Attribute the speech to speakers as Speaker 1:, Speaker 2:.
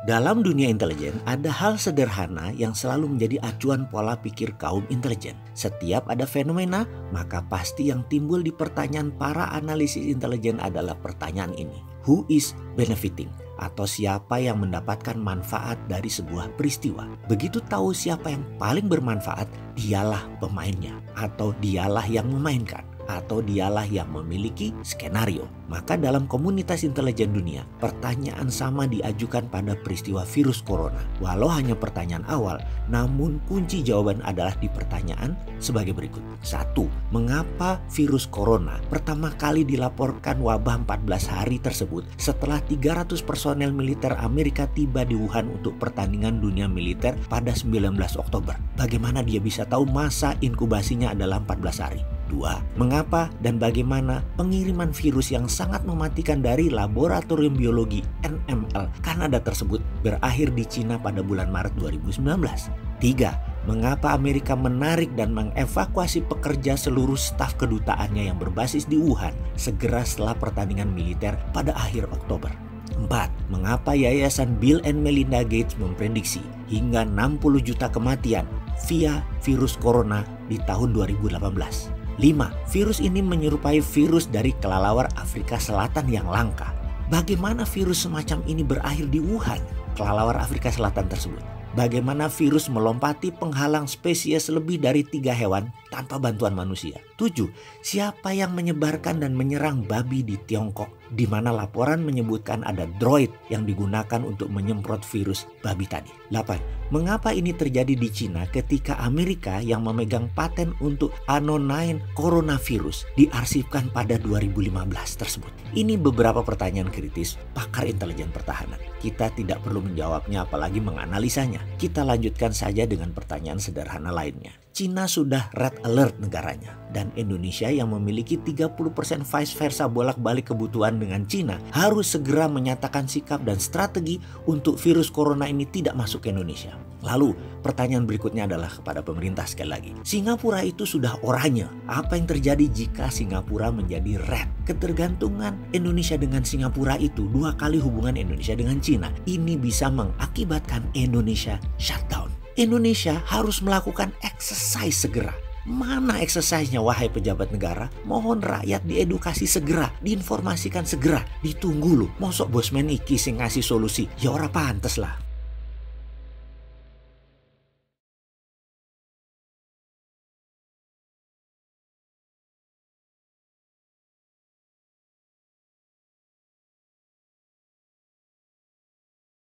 Speaker 1: Dalam dunia intelijen, ada hal sederhana yang selalu menjadi acuan pola pikir kaum intelijen. Setiap ada fenomena, maka pasti yang timbul di pertanyaan para analisis intelijen adalah pertanyaan ini. Who is benefiting? Atau siapa yang mendapatkan manfaat dari sebuah peristiwa. Begitu tahu siapa yang paling bermanfaat, dialah pemainnya. Atau dialah yang memainkan atau dialah yang memiliki skenario. Maka dalam komunitas intelijen dunia, pertanyaan sama diajukan pada peristiwa virus corona. Walau hanya pertanyaan awal, namun kunci jawaban adalah di pertanyaan sebagai berikut. Satu, mengapa virus corona pertama kali dilaporkan wabah 14 hari tersebut setelah 300 personel militer Amerika tiba di Wuhan untuk pertandingan dunia militer pada 19 Oktober. Bagaimana dia bisa tahu masa inkubasinya adalah 14 hari? Dua, mengapa dan bagaimana pengiriman virus yang sangat mematikan dari laboratorium biologi NML Kanada tersebut berakhir di Cina pada bulan Maret 2019? Tiga, mengapa Amerika menarik dan mengevakuasi pekerja seluruh staf kedutaannya yang berbasis di Wuhan segera setelah pertandingan militer pada akhir Oktober? 4. Mengapa Yayasan Bill and Melinda Gates memprediksi hingga 60 juta kematian via virus corona di tahun 2018? 5. Virus ini menyerupai virus dari kelelawar Afrika Selatan yang langka. Bagaimana virus semacam ini berakhir di Wuhan, kelelawar Afrika Selatan tersebut? Bagaimana virus melompati penghalang spesies lebih dari tiga hewan tanpa bantuan manusia? 7. Siapa yang menyebarkan dan menyerang babi di Tiongkok? Di mana laporan menyebutkan ada droid yang digunakan untuk menyemprot virus babi tadi. 8 Mengapa ini terjadi di Cina ketika Amerika yang memegang paten untuk Ano9 coronavirus diarsipkan pada 2015 tersebut? Ini beberapa pertanyaan kritis pakar intelijen pertahanan. Kita tidak perlu menjawabnya apalagi menganalisanya. Kita lanjutkan saja dengan pertanyaan sederhana lainnya. Cina sudah red alert negaranya dan Indonesia yang memiliki 30% vice versa bolak-balik kebutuhan dengan Cina harus segera menyatakan sikap dan strategi untuk virus corona ini tidak masuk ke Indonesia. Lalu pertanyaan berikutnya adalah kepada pemerintah sekali lagi. Singapura itu sudah oranye. Apa yang terjadi jika Singapura menjadi red? Ketergantungan Indonesia dengan Singapura itu dua kali hubungan Indonesia dengan Cina. Ini bisa mengakibatkan Indonesia shutdown. Indonesia harus melakukan exercise segera. Mana exercise-nya wahai pejabat negara? Mohon rakyat diedukasi segera, diinformasikan segera. Ditunggu loh. Mosok bosmen iki sing ngasih solusi. Ya ora pantes lah.